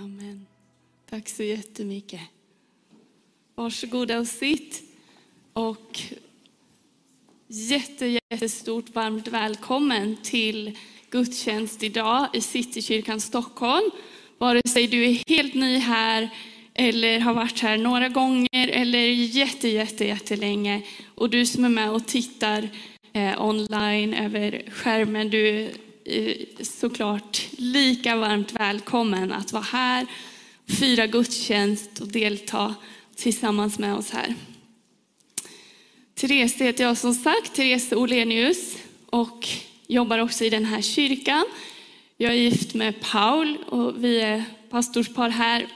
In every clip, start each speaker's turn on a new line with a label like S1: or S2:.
S1: Amen. Tack så jättemycket. Varsågoda och sitt. Och jätte, jättestort varmt välkommen till gudstjänst idag i Citykyrkan Stockholm. Vare sig du är helt ny här eller har varit här några gånger eller jätte, jätte, jättelänge. Och du som är med och tittar eh, online över skärmen, du Eh, såklart lika varmt välkommen att vara här, fira gudstjänst och delta tillsammans med oss här. Therese heter jag som sagt, Therese Olenius och jobbar också i den här kyrkan. Jag är gift med Paul och vi är pastorspar här.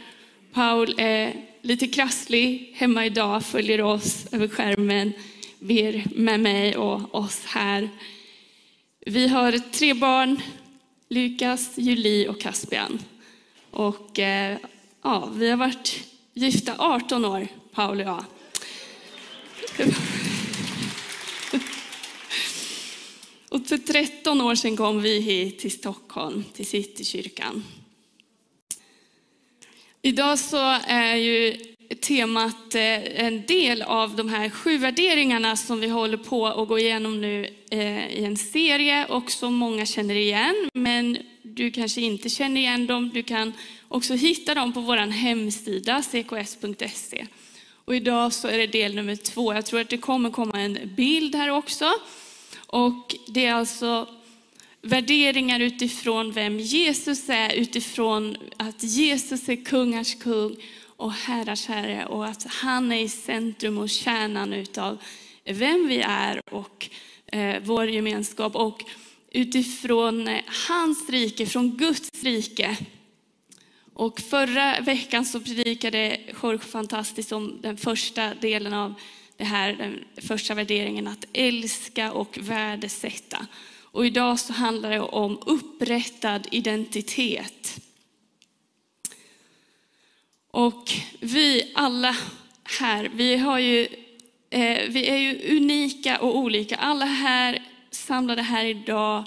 S1: Paul är lite krasslig hemma idag, följer oss över skärmen, ber med mig och oss här. Vi har tre barn, Lukas, Julie och Caspian. Och eh, ja, vi har varit gifta 18 år, Paul och jag. Och för 13 år sedan kom vi hit till Stockholm, till Citykyrkan. Idag så är ju temat eh, en del av de här sju värderingarna som vi håller på att gå igenom nu eh, i en serie och som många känner igen. Men du kanske inte känner igen dem. Du kan också hitta dem på vår hemsida cks.se. Och idag så är det del nummer två. Jag tror att det kommer komma en bild här också. Och det är alltså värderingar utifrån vem Jesus är, utifrån att Jesus är kungars kung och herrars herre och att han är i centrum och kärnan utav vem vi är och eh, vår gemenskap. Och utifrån eh, hans rike, från Guds rike. Och förra veckan så predikade Jorge fantastiskt om den första delen av det här, den första värderingen, att älska och värdesätta. Och idag så handlar det om upprättad identitet. Och vi alla här, vi, har ju, eh, vi är ju unika och olika. Alla här samlade här idag,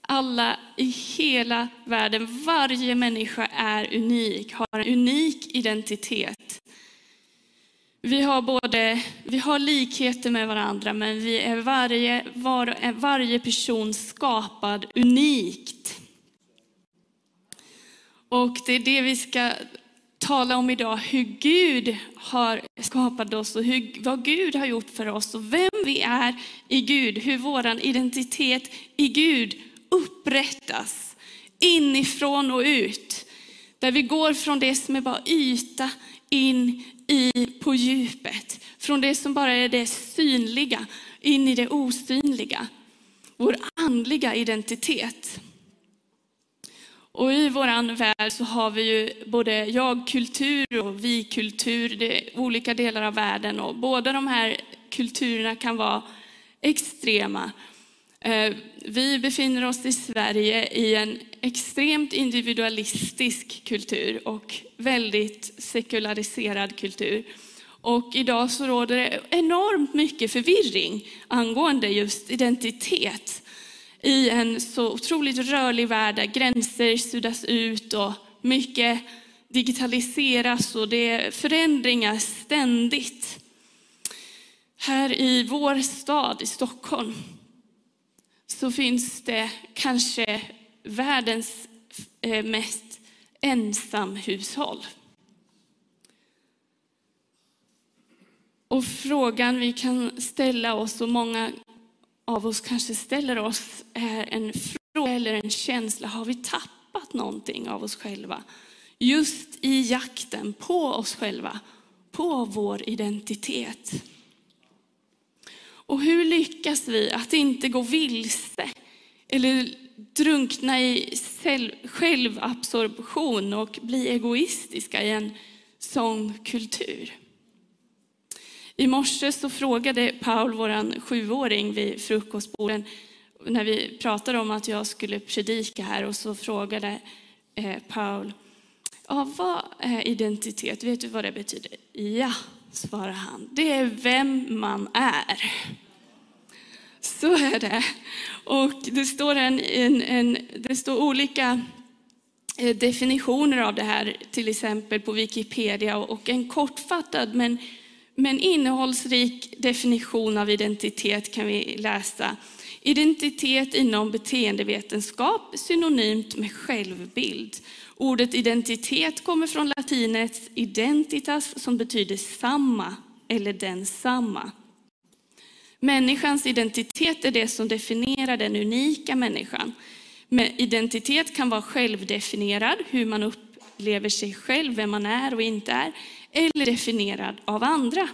S1: alla i hela världen, varje människa är unik, har en unik identitet. Vi har, både, vi har likheter med varandra, men vi är varje, var, varje person skapad unikt. Och det är det vi ska tala om idag, hur Gud har skapat oss och hur, vad Gud har gjort för oss och vem vi är i Gud, hur vår identitet i Gud upprättas inifrån och ut. Där vi går från det som är bara yta in i, på djupet. Från det som bara är det synliga in i det osynliga. Vår andliga identitet. Och i vår värld så har vi ju både jag-kultur och vi-kultur, det är olika delar av världen. Och båda de här kulturerna kan vara extrema. Eh, vi befinner oss i Sverige i en extremt individualistisk kultur och väldigt sekulariserad kultur. Och idag så råder det enormt mycket förvirring angående just identitet i en så otroligt rörlig värld där gränser suddas ut och mycket digitaliseras och det är förändringar ständigt. Här i vår stad, i Stockholm, så finns det kanske världens eh, mest ensamhushåll. Och frågan vi kan ställa oss, och många av oss kanske ställer oss, är en fråga eller en känsla. Har vi tappat någonting av oss själva? Just i jakten på oss själva, på vår identitet. Och hur lyckas vi att inte gå vilse eller drunkna i självabsorption och bli egoistiska i en sån kultur? I morse så frågade Paul, vår sjuåring, vid frukostborden när vi pratade om att jag skulle predika här och så frågade eh, Paul, ja, vad är identitet? Vet du vad det betyder? Ja, svarade han. Det är vem man är. Så är det. Och det står, en, en, en, det står olika eh, definitioner av det här, till exempel på Wikipedia. Och en kortfattad men, men innehållsrik definition av identitet kan vi läsa. Identitet inom beteendevetenskap synonymt med självbild. Ordet identitet kommer från latinets identitas som betyder samma eller densamma. Människans identitet är det som definierar den unika människan. Men identitet kan vara självdefinierad, hur man upplever sig själv, vem man är och inte är, eller definierad av andra.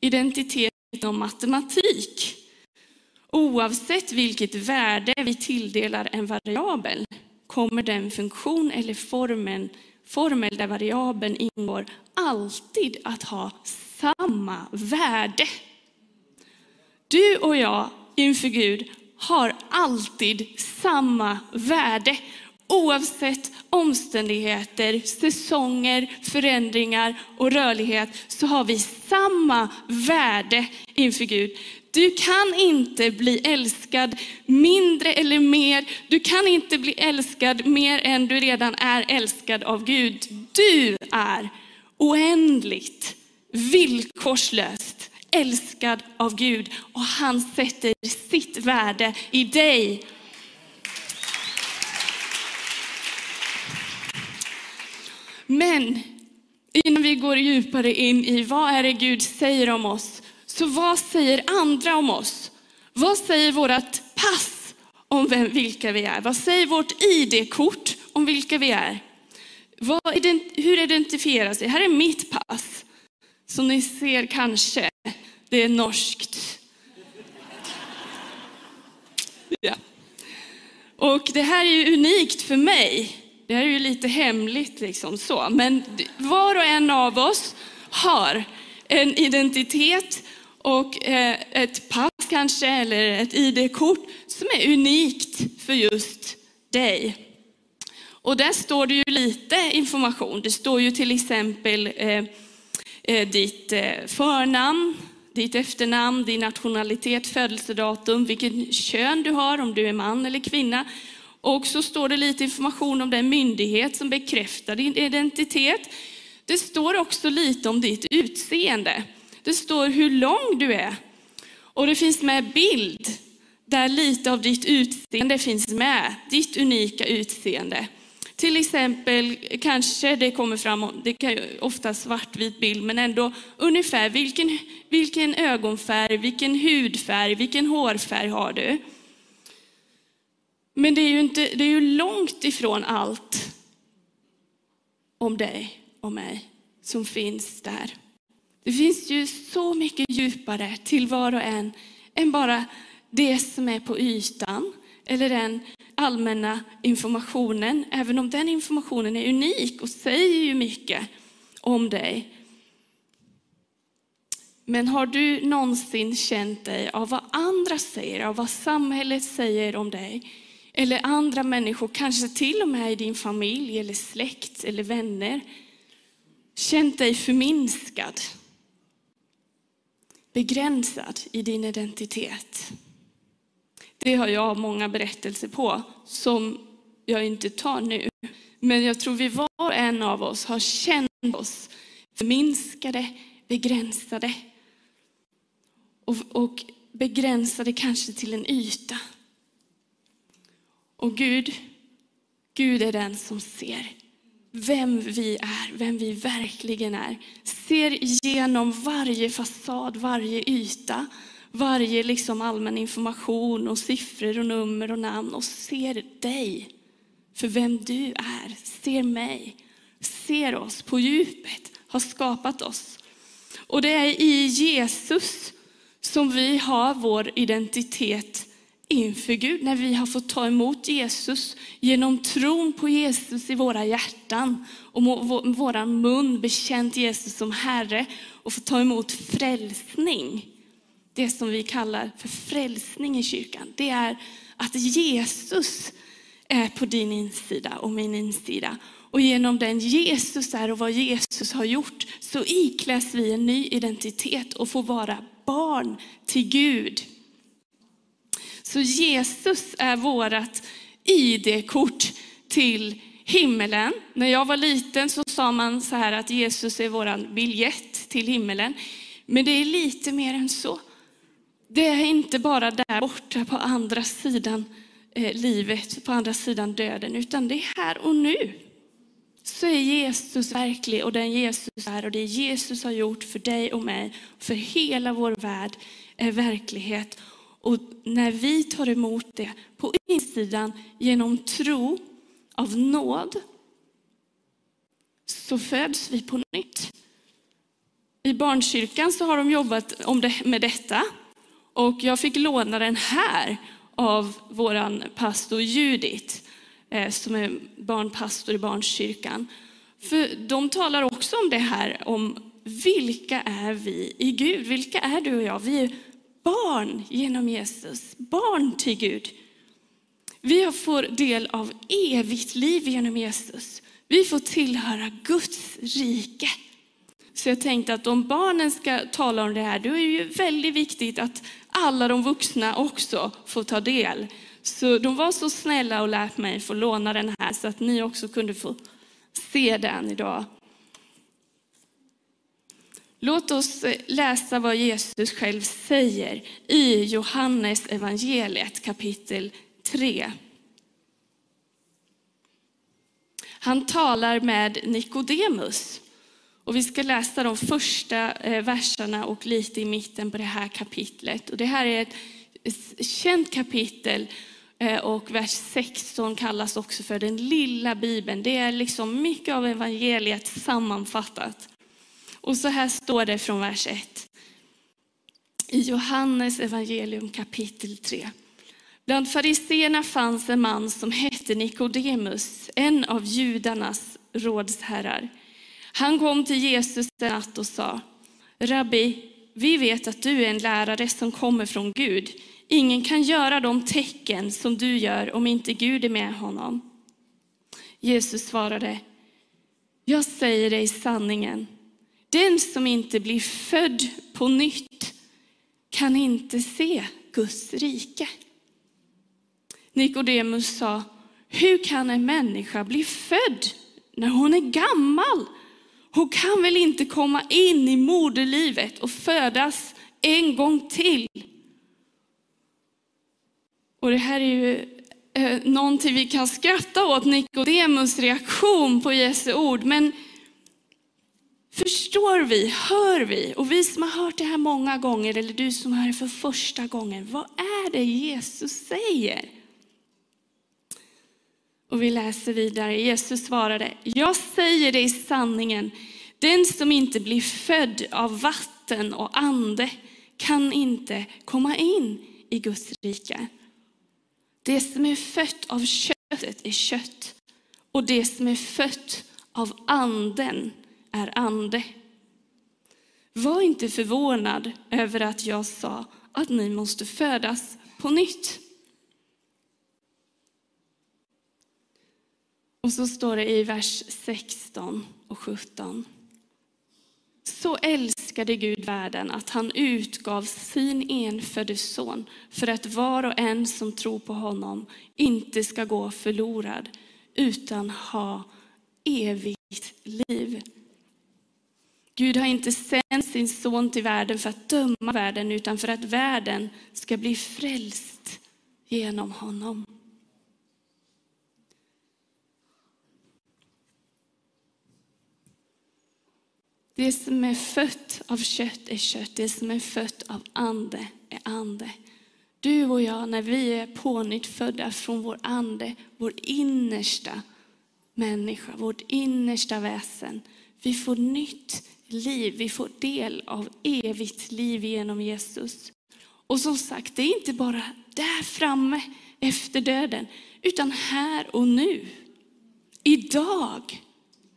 S1: Identitet inom matematik. Oavsett vilket värde vi tilldelar en variabel kommer den funktion eller formen, formel där variabeln ingår alltid att ha samma värde. Du och jag inför Gud har alltid samma värde oavsett omständigheter, säsonger, förändringar och rörlighet så har vi samma värde inför Gud. Du kan inte bli älskad mindre eller mer. Du kan inte bli älskad mer än du redan är älskad av Gud. Du är oändligt, villkorslöst älskad av Gud och han sätter sitt värde i dig. Men innan vi går djupare in i vad är det Gud säger om oss, så vad säger andra om oss? Vad säger vårt pass om vem, vilka vi är? Vad säger vårt ID-kort om vilka vi är? Vad, hur identifieras sig? Här är mitt pass. Som ni ser kanske, det är norskt. Ja. Och det här är ju unikt för mig. Det här är ju lite hemligt liksom så. Men var och en av oss har en identitet och eh, ett pass kanske, eller ett ID-kort som är unikt för just dig. Och där står det ju lite information. Det står ju till exempel eh, eh ditt eh, förnamn, ditt efternamn, din nationalitet, födelsedatum, vilken kön du har, om du är man eller kvinna. Och så står det lite information om den myndighet som bekräftar din identitet. Det står också lite om ditt utseende. Det står hur lång du är. Och det finns med bild där lite av ditt utseende finns med, ditt unika utseende. Till exempel kanske det kommer fram, det kan ju ofta svartvit bild, men ändå ungefär vilken, vilken ögonfärg, vilken hudfärg, vilken hårfärg har du? Men det är ju, inte, det är ju långt ifrån allt om dig och mig som finns där. Det finns ju så mycket djupare till var och en än bara det som är på ytan eller den allmänna informationen. Även om den informationen är unik och säger ju mycket om dig. Men har du någonsin känt dig av vad andra säger, av vad samhället säger om dig? Eller andra människor, kanske till och med i din familj eller släkt eller vänner. Känt dig förminskad begränsad i din identitet. Det har jag många berättelser på som jag inte tar nu. Men jag tror vi var och en av oss har känt oss förminskade, begränsade. Och, och begränsade kanske till en yta. Och Gud, Gud är den som ser vem vi är, vem vi verkligen är. Ser igenom varje fasad, varje yta, varje liksom allmän information och siffror och nummer och namn och ser dig för vem du är. Ser mig, ser oss på djupet, har skapat oss. Och det är i Jesus som vi har vår identitet inför Gud när vi har fått ta emot Jesus genom tron på Jesus i våra hjärtan och vår mun bekänt Jesus som Herre och fått ta emot frälsning. Det som vi kallar för frälsning i kyrkan, det är att Jesus är på din insida och min insida. Och genom den Jesus är och vad Jesus har gjort så ikläs vi en ny identitet och får vara barn till Gud. Så Jesus är vårt ID-kort till himmelen. När jag var liten så sa man så här att Jesus är vår biljett till himmelen. Men det är lite mer än så. Det är inte bara där borta på andra sidan eh, livet, på andra sidan döden, utan det är här och nu. Så är Jesus verklig och den Jesus är och det Jesus har gjort för dig och mig, för hela vår värld är verklighet. Och när vi tar emot det på insidan genom tro av nåd så föds vi på nytt. I barnkyrkan så har de jobbat med detta och jag fick låna den här av vår pastor Judit eh, som är barnpastor i barnkyrkan. För de talar också om det här om vilka är vi i Gud? Vilka är du och jag? Vi är barn genom Jesus, barn till Gud. Vi får del av evigt liv genom Jesus. Vi får tillhöra Guds rike. Så jag tänkte att om barnen ska tala om det här, då är det ju väldigt viktigt att alla de vuxna också får ta del. Så de var så snälla och lät mig få låna den här så att ni också kunde få se den idag. Låt oss eh, läsa vad Jesus själv säger i Johannes evangeliet kapitel 3. Han talar med Nikodemus. Och vi ska läsa de första eh, verserna och lite i mitten på det här kapitlet. Och det här är ett känt kapitel eh, och vers 16 kallas också för den lilla bibeln. Det är liksom mycket av evangeliet sammanfattat. Och så här står det från vers 1. I Johannes evangelium kapitel 3. Bland fariseerna fanns en man som hette Nikodemus, en av judarnas rådsherrar. Han kom till Jesus en natt och sa, Rabbi, vi vet att du är en lärare som kommer från Gud. Ingen kan göra de tecken som du gör om inte Gud är med honom. Jesus svarade, jag säger dig sanningen. Den som inte blir född på nytt kan inte se Guds rike. Nikodemus sa, hur kan en människa bli född när hon är gammal? Hon kan väl inte komma in i moderlivet och födas en gång till? Och det här är ju eh, någonting vi kan skratta åt, Nikodemus reaktion på Jesu ord. Men förstår vi, hör vi, och vi som har hört det här många gånger, eller du som hör det för första gången, vad är det Jesus säger? Och vi läser vidare. Jesus svarade, jag säger dig sanningen. Den som inte blir född av vatten och ande kan inte komma in i Guds rike. Det som är fött av köttet är kött och det som är fött av anden är ande. Var inte förvånad över att jag sa att ni måste födas på nytt. Och så står det i vers 16 och 17. Så älskade Gud världen att han utgav sin enfödde son för att var och en som tror på honom inte ska gå förlorad utan ha evigt liv. Gud har inte sänt sin son till världen för att döma världen utan för att världen ska bli frälst genom honom. Det som är fött av kött är kött, det som är fött av ande är ande. Du och jag, när vi är pånyttfödda från vår ande, vår innersta människa, vårt innersta väsen, vi får nytt liv, vi får del av evigt liv genom Jesus. Och som sagt, det är inte bara där framme efter döden, utan här och nu. Idag.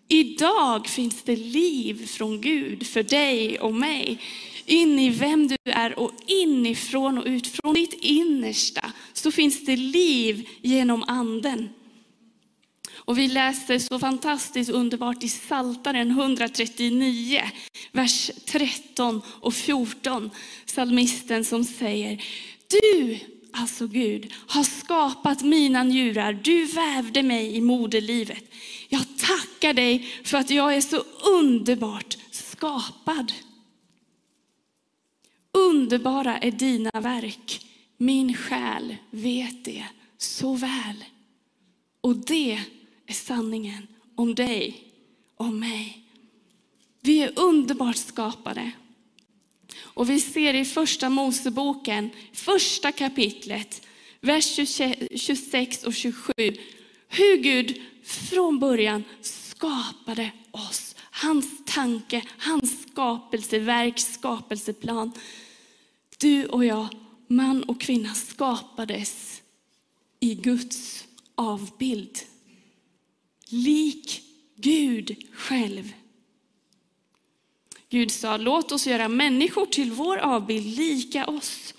S1: Idag finns det liv från Gud för dig och mig. In i vem du är och inifrån och ut från ditt innersta så finns det liv genom anden. Och vi läser så fantastiskt underbart i Saltaren 139, vers 13 och 14. Salmisten som säger, du alltså Gud, har skapat mina njurar. Du vävde mig i moderlivet. Jag tackar dig för att jag är så underbart skapad. Underbara är dina verk. Min själ vet det så väl. Och det är sanningen om dig och mig. Vi är underbart skapade. Och vi ser i första Moseboken, första kapitlet, vers 26 och 27, hur Gud från början skapade oss. Hans tanke, hans skapelseverk, skapelseplan. Du och jag, man och kvinna, skapades i Guds avbild. Lik Gud själv. Gud sa, låt oss göra människor till vår avbild, lika oss.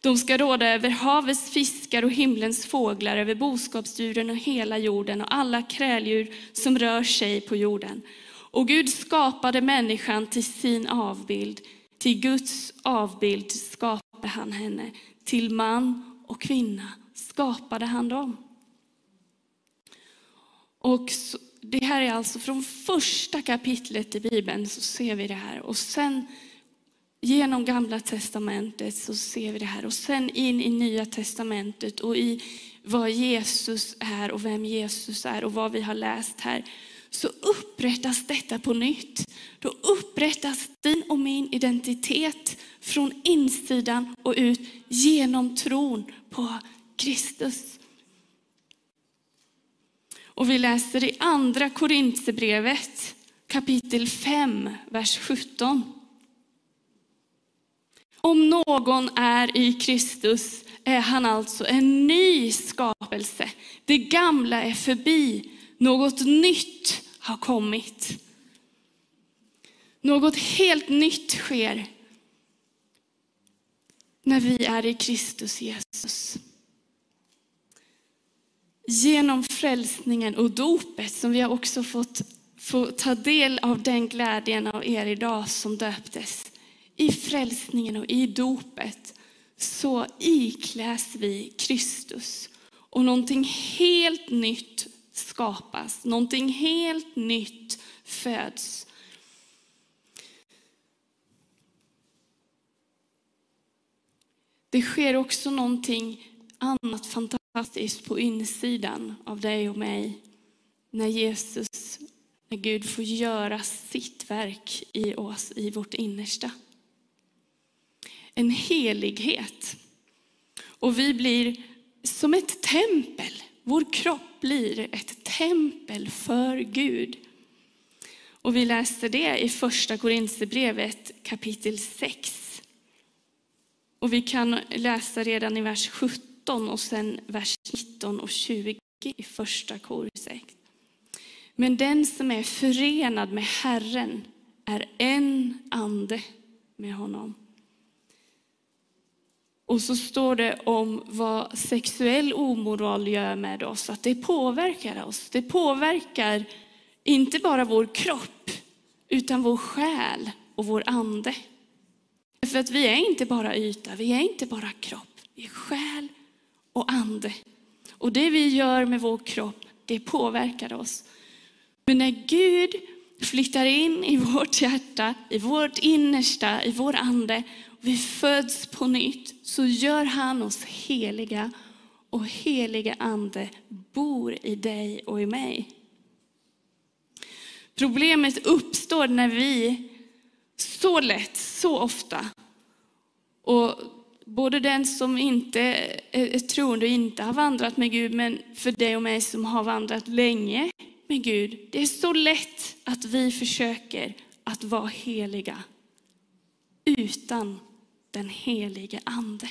S1: De ska råda över havets fiskar och himlens fåglar, över boskapsdjuren och hela jorden och alla kräldjur som rör sig på jorden. Och Gud skapade människan till sin avbild. Till Guds avbild skapade han henne. Till man och kvinna skapade han dem. Och det här är alltså från första kapitlet i Bibeln så ser vi det här. Och sen genom Gamla Testamentet så ser vi det här. Och sen in i Nya Testamentet och i vad Jesus är och vem Jesus är och vad vi har läst här. Så upprättas detta på nytt. Då upprättas din och min identitet från insidan och ut genom tron på Kristus. Och vi läser i andra Korintierbrevet kapitel 5, vers 17. Om någon är i Kristus är han alltså en ny skapelse. Det gamla är förbi, något nytt har kommit. Något helt nytt sker när vi är i Kristus Jesus. Genom frälsningen och dopet som vi har också fått få ta del av den glädjen av er idag som döptes. I frälsningen och i dopet så ikläs vi Kristus och någonting helt nytt skapas. Någonting helt nytt föds. Det sker också någonting annat fantastiskt på insidan av dig och mig. När Jesus, när Gud får göra sitt verk i oss, i vårt innersta. En helighet. Och vi blir som ett tempel. Vår kropp blir ett tempel för Gud. Och vi läste det i första Korinthierbrevet kapitel 6. Och vi kan läsa redan i vers 17 17 och sen vers 19 och 20 i första kor 6. Men den som är förenad med Herren är en ande med honom. Och så står det om vad sexuell omoral gör med oss, att det påverkar oss. Det påverkar inte bara vår kropp, utan vår själ och vår ande. För att vi är inte bara yta, vi är inte bara kropp, vi är själ och ande. Och det vi gör med vår kropp, det påverkar oss. Men när Gud flyttar in i vårt hjärta, i vårt innersta, i vår ande, och vi föds på nytt, så gör han oss heliga och heliga ande bor i dig och i mig. Problemet uppstår när vi så lätt, så ofta, och både den som inte eh, är troende och inte har vandrat med Gud, men för dig och mig som har vandrat länge med Gud. Det är så lätt att vi försöker att vara heliga utan den helige Ande.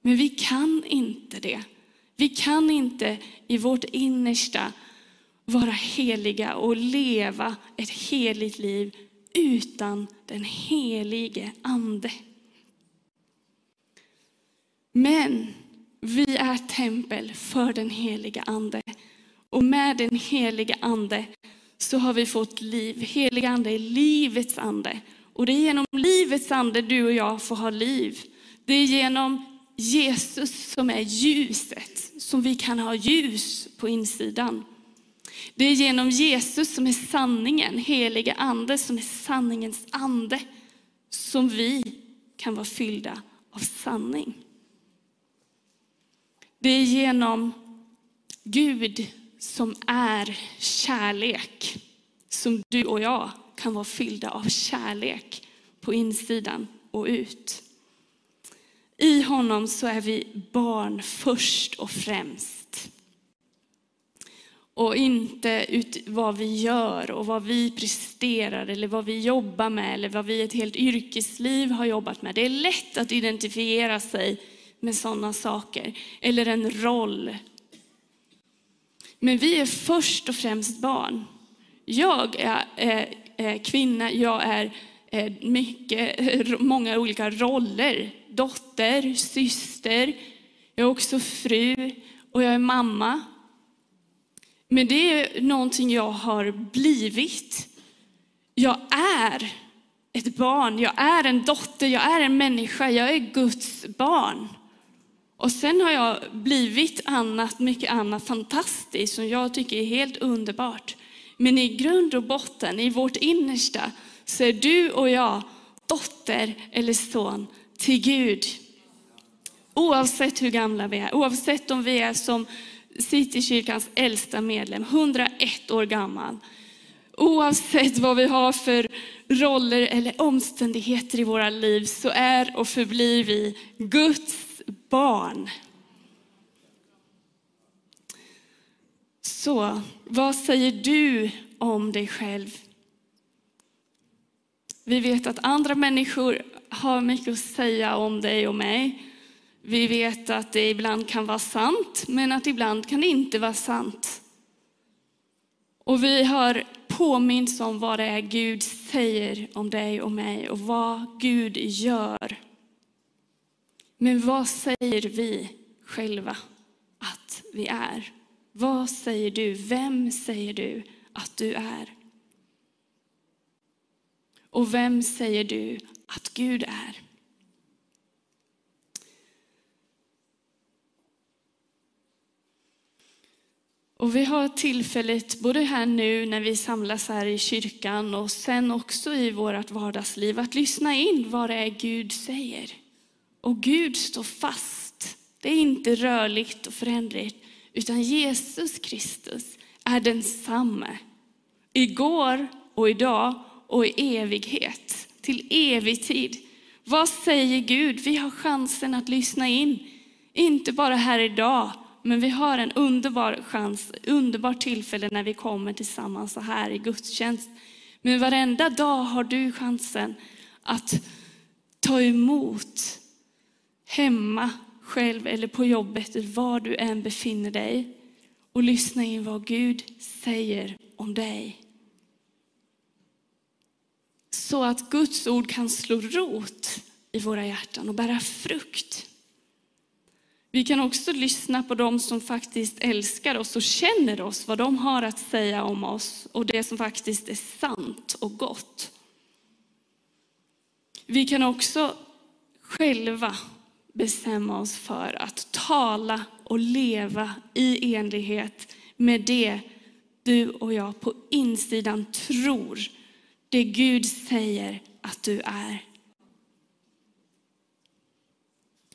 S1: Men vi kan inte det. Vi kan inte i vårt innersta vara heliga och leva ett heligt liv utan den helige Ande. Men vi är tempel för den heliga Ande. Och med den heliga Ande så har vi fått liv. Heliga Ande är livets ande. Och det är genom livets ande du och jag får ha liv. Det är genom Jesus som är ljuset, som vi kan ha ljus på insidan. Det är genom Jesus som är sanningen, helige ande som är sanningens ande, som vi kan vara fyllda av sanning. Det är genom Gud som är kärlek som du och jag kan vara fyllda av kärlek på insidan och ut. I honom så är vi barn först och främst. Och inte ut vad vi gör och vad vi presterar eller vad vi jobbar med eller vad vi ett helt yrkesliv har jobbat med. Det är lätt att identifiera sig med sådana saker eller en roll. Men vi är först och främst barn. Jag är, är, är kvinna, jag är, är mycket, många olika roller. Dotter, syster, jag är också fru och jag är mamma. Men det är någonting jag har blivit. Jag är ett barn, jag är en dotter, jag är en människa, jag är Guds barn. Och sen har jag blivit annat, mycket annat fantastiskt som jag tycker är helt underbart. Men i grund och botten, i vårt innersta, så är du och jag dotter eller son till Gud. Oavsett hur gamla vi är, oavsett om vi är som Citykyrkans äldsta medlem, 101 år gammal. Oavsett vad vi har för roller eller omständigheter i våra liv så är och förblir vi Guds barn. Så, vad säger du om dig själv? Vi vet att andra människor har mycket att säga om dig och mig. Vi vet att det ibland kan vara sant, men att ibland kan det inte vara sant. Och vi har påminns om vad det är Gud säger om dig och mig och vad Gud gör. Men vad säger vi själva att vi är? Vad säger du? Vem säger du att du är? Och vem säger du att Gud är? Och vi har tillfället, både här nu när vi samlas här i kyrkan och sen också i vårt vardagsliv, att lyssna in vad det är Gud säger. Och Gud står fast. Det är inte rörligt och förändligt, utan Jesus Kristus är densamme. Igår och idag och i evighet, till evig tid. Vad säger Gud? Vi har chansen att lyssna in. Inte bara här idag, men vi har en underbar chans, underbart tillfälle när vi kommer tillsammans så här i gudstjänst. Men varenda dag har du chansen att ta emot hemma själv eller på jobbet, var du än befinner dig och lyssna in vad Gud säger om dig. Så att Guds ord kan slå rot i våra hjärtan och bära frukt. Vi kan också lyssna på dem som faktiskt älskar oss och känner oss, vad de har att säga om oss och det som faktiskt är sant och gott. Vi kan också själva bestämma oss för att tala och leva i enlighet med det du och jag på insidan tror, det Gud säger att du är.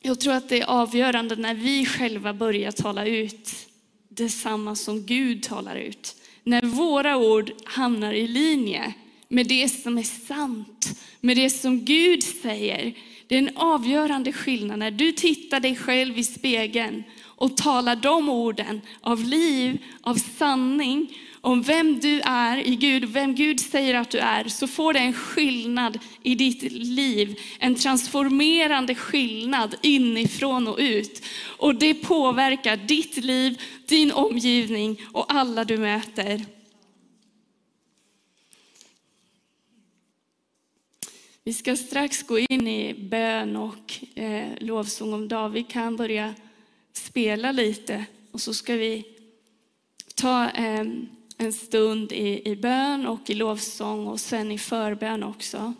S1: Jag tror att det är avgörande när vi själva börjar tala ut detsamma som Gud talar ut. När våra ord hamnar i linje med det som är sant, med det som Gud säger. Det är en avgörande skillnad när du tittar dig själv i spegeln och talar de orden av liv, av sanning om vem du är i Gud, vem Gud säger att du är, så får det en skillnad i ditt liv. En transformerande skillnad inifrån och ut. Och det påverkar ditt liv, din omgivning och alla du möter. Vi ska strax gå in i bön och eh, lovsång om David kan börja spela lite och så ska vi ta eh, en stund i, i bön och i lovsång och sen i förbön också.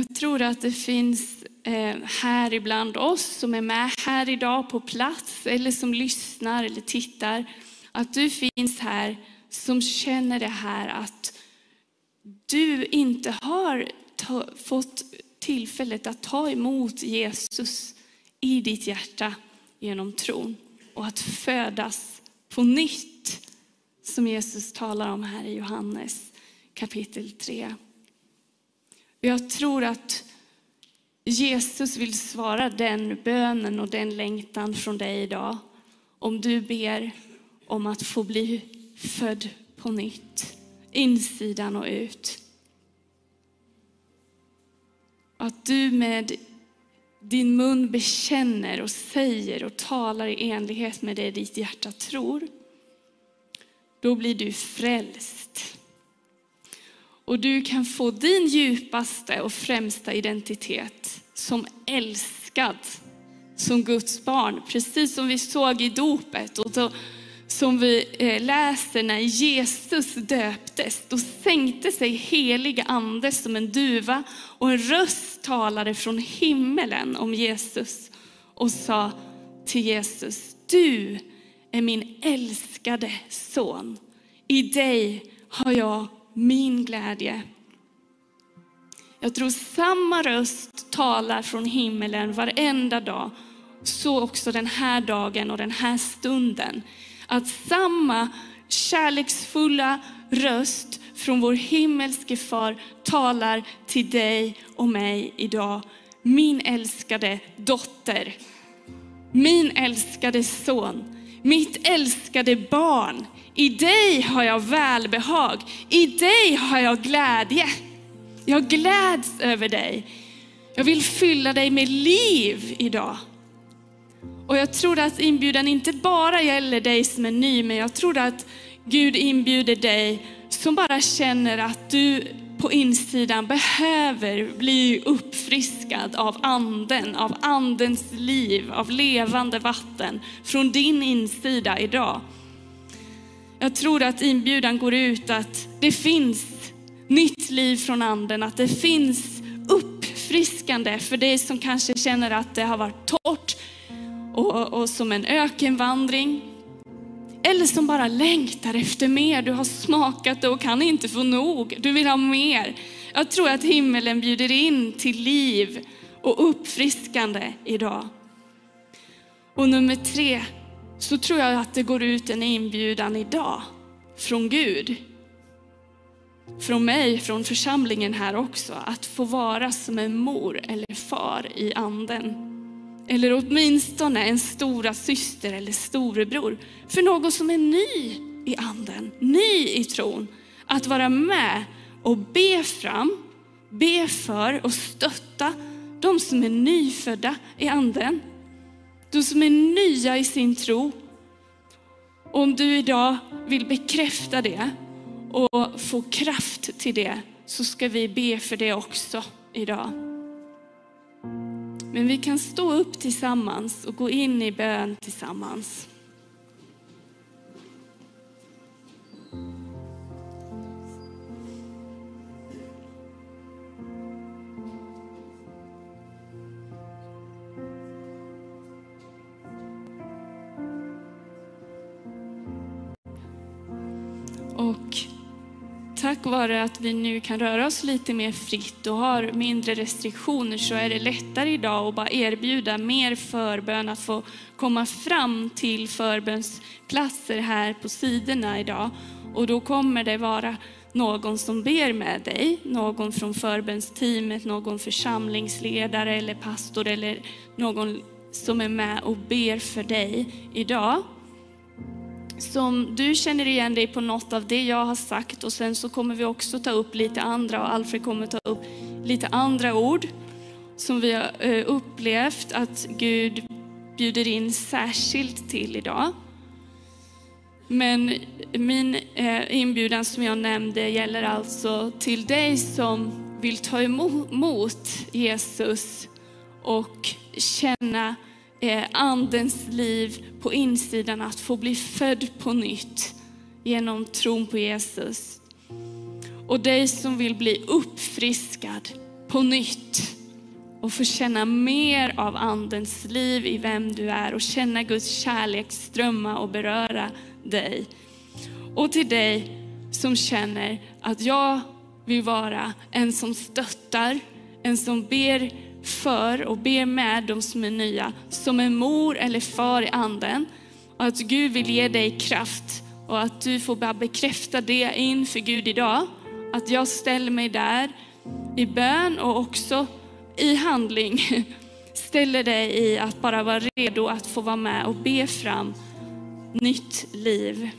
S1: Jag tror att det finns eh, här ibland oss som är med här idag på plats eller som lyssnar eller tittar. Att du finns här som känner det här att du inte har ta, fått tillfället att ta emot Jesus i ditt hjärta genom tron och att födas på nytt som Jesus talar om här i Johannes kapitel 3. Jag tror att Jesus vill svara den bönen och den längtan från dig idag. Om du ber om att få bli född på nytt, insidan och ut. Att du med din mun bekänner och säger och talar i enlighet med det ditt hjärta tror. Då blir du frälst. Och du kan få din djupaste och främsta identitet som älskad, som Guds barn. Precis som vi såg i dopet och då, som vi eh, läser när Jesus döptes. Då sänkte sig heliga ande som en duva och en röst talade från himmelen om Jesus och sa till Jesus, du är min älskade son. I dig har jag min glädje. Jag tror samma röst talar från himmelen varenda dag. Så också den här dagen och den här stunden. Att samma kärleksfulla röst från vår himmelske far talar till dig och mig idag. Min älskade dotter, min älskade son, mitt älskade barn. I dig har jag välbehag, i dig har jag glädje. Jag gläds över dig. Jag vill fylla dig med liv idag. Och jag tror att inbjudan inte bara gäller dig som är ny, men jag tror att Gud inbjuder dig som bara känner att du på insidan behöver bli uppfriskad av anden, av andens liv, av levande vatten från din insida idag. Jag tror att inbjudan går ut att det finns nytt liv från anden, att det finns uppfriskande för dig som kanske känner att det har varit torrt och, och som en ökenvandring. Eller som bara längtar efter mer. Du har smakat det och kan inte få nog. Du vill ha mer. Jag tror att himmelen bjuder in till liv och uppfriskande idag. Och nummer tre, så tror jag att det går ut en inbjudan idag från Gud. Från mig, från församlingen här också, att få vara som en mor eller far i anden. Eller åtminstone en stora syster eller storebror för någon som är ny i anden, ny i tron. Att vara med och be fram, be för och stötta de som är nyfödda i anden. De som är nya i sin tro. Om du idag vill bekräfta det och få kraft till det så ska vi be för det också idag. Men vi kan stå upp tillsammans och gå in i bön tillsammans. Tack vare att vi nu kan röra oss lite mer fritt och har mindre restriktioner så är det lättare idag att bara erbjuda mer förbön, att få komma fram till förbönsplatser här på sidorna idag. Och då kommer det vara någon som ber med dig, någon från förbönsteamet, någon församlingsledare eller pastor eller någon som är med och ber för dig idag som du känner igen dig på något av det jag har sagt och sen så kommer vi också ta upp lite andra och Alfred kommer ta upp lite andra ord som vi har eh, upplevt att Gud bjuder in särskilt till idag. Men min eh, inbjudan som jag nämnde gäller alltså till dig som vill ta emot Jesus och känna eh, andens liv på insidan, att få bli född på nytt genom tron på Jesus. Och dig som vill bli uppfriskad på nytt och få känna mer av Andens liv i vem du är och känna Guds kärlek strömma och beröra dig. Och till dig som känner att jag vill vara en som stöttar, en som ber för och ber med de som är nya, som en mor eller far i anden. Och att Gud vill ge dig kraft och att du får bara bekräfta det inför Gud idag. Att jag ställer mig där i bön och också i handling ställer dig i att bara vara redo att få vara med och be fram nytt liv.